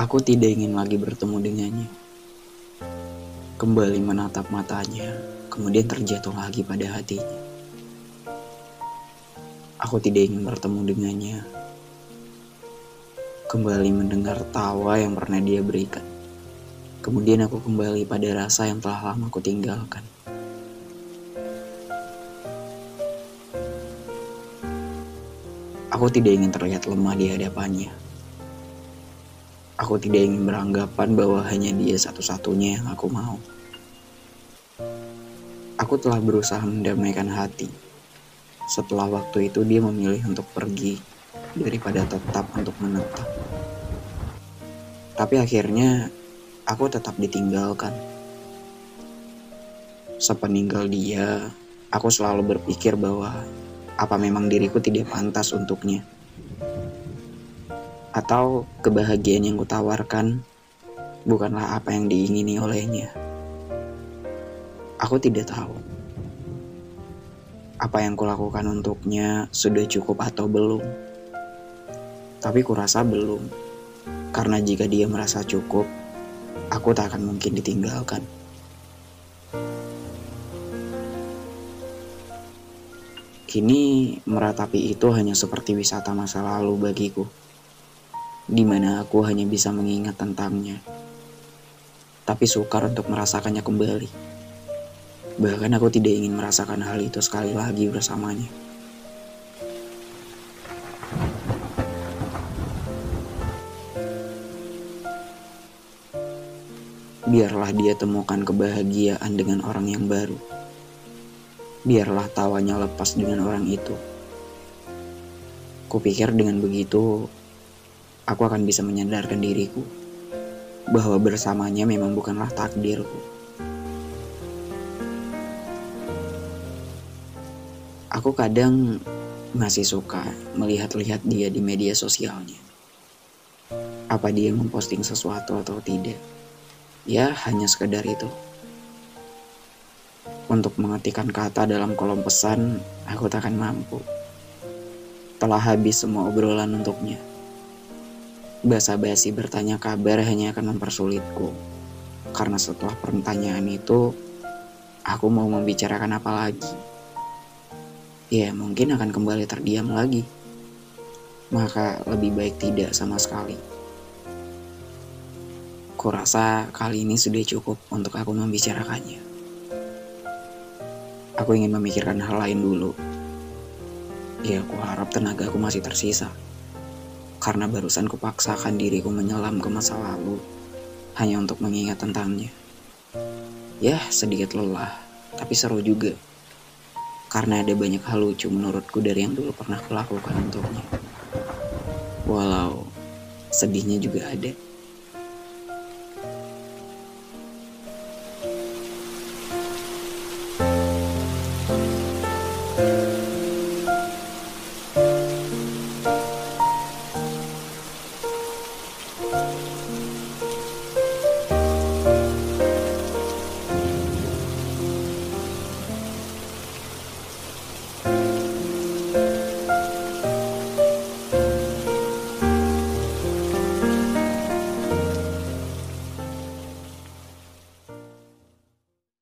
Aku tidak ingin lagi bertemu dengannya. Kembali menatap matanya, kemudian terjatuh lagi pada hatinya. Aku tidak ingin bertemu dengannya. Kembali mendengar tawa yang pernah dia berikan. Kemudian aku kembali pada rasa yang telah lama aku tinggalkan. Aku tidak ingin terlihat lemah di hadapannya. Aku tidak ingin beranggapan bahwa hanya dia satu-satunya yang aku mau. Aku telah berusaha mendamaikan hati. Setelah waktu itu dia memilih untuk pergi daripada tetap untuk menetap. Tapi akhirnya aku tetap ditinggalkan. Sepeninggal dia, aku selalu berpikir bahwa apa memang diriku tidak pantas untuknya? Atau kebahagiaan yang kutawarkan bukanlah apa yang diingini olehnya? Aku tidak tahu. Apa yang kulakukan untuknya sudah cukup atau belum? Tapi kurasa belum. Karena jika dia merasa cukup, aku tak akan mungkin ditinggalkan. Kini meratapi itu hanya seperti wisata masa lalu bagiku, di mana aku hanya bisa mengingat tentangnya, tapi sukar untuk merasakannya kembali. Bahkan aku tidak ingin merasakan hal itu sekali lagi bersamanya. Biarlah dia temukan kebahagiaan dengan orang yang baru biarlah tawanya lepas dengan orang itu. Kupikir dengan begitu, aku akan bisa menyadarkan diriku bahwa bersamanya memang bukanlah takdirku. Aku kadang masih suka melihat-lihat dia di media sosialnya. Apa dia memposting sesuatu atau tidak? Ya, hanya sekedar itu. Untuk mengetikkan kata dalam kolom pesan, aku tak akan mampu. Telah habis semua obrolan untuknya. Basa-basi bertanya kabar hanya akan mempersulitku. Karena setelah pertanyaan itu, aku mau membicarakan apa lagi. Ya, mungkin akan kembali terdiam lagi. Maka lebih baik tidak sama sekali. Kurasa kali ini sudah cukup untuk aku membicarakannya. Aku ingin memikirkan hal lain dulu. Ya, aku harap tenaga aku masih tersisa. Karena barusan kupaksakan diriku menyelam ke masa lalu hanya untuk mengingat tentangnya. Ya, sedikit lelah, tapi seru juga. Karena ada banyak hal lucu menurutku dari yang dulu pernah kulakukan untuknya. Walau sedihnya juga ada.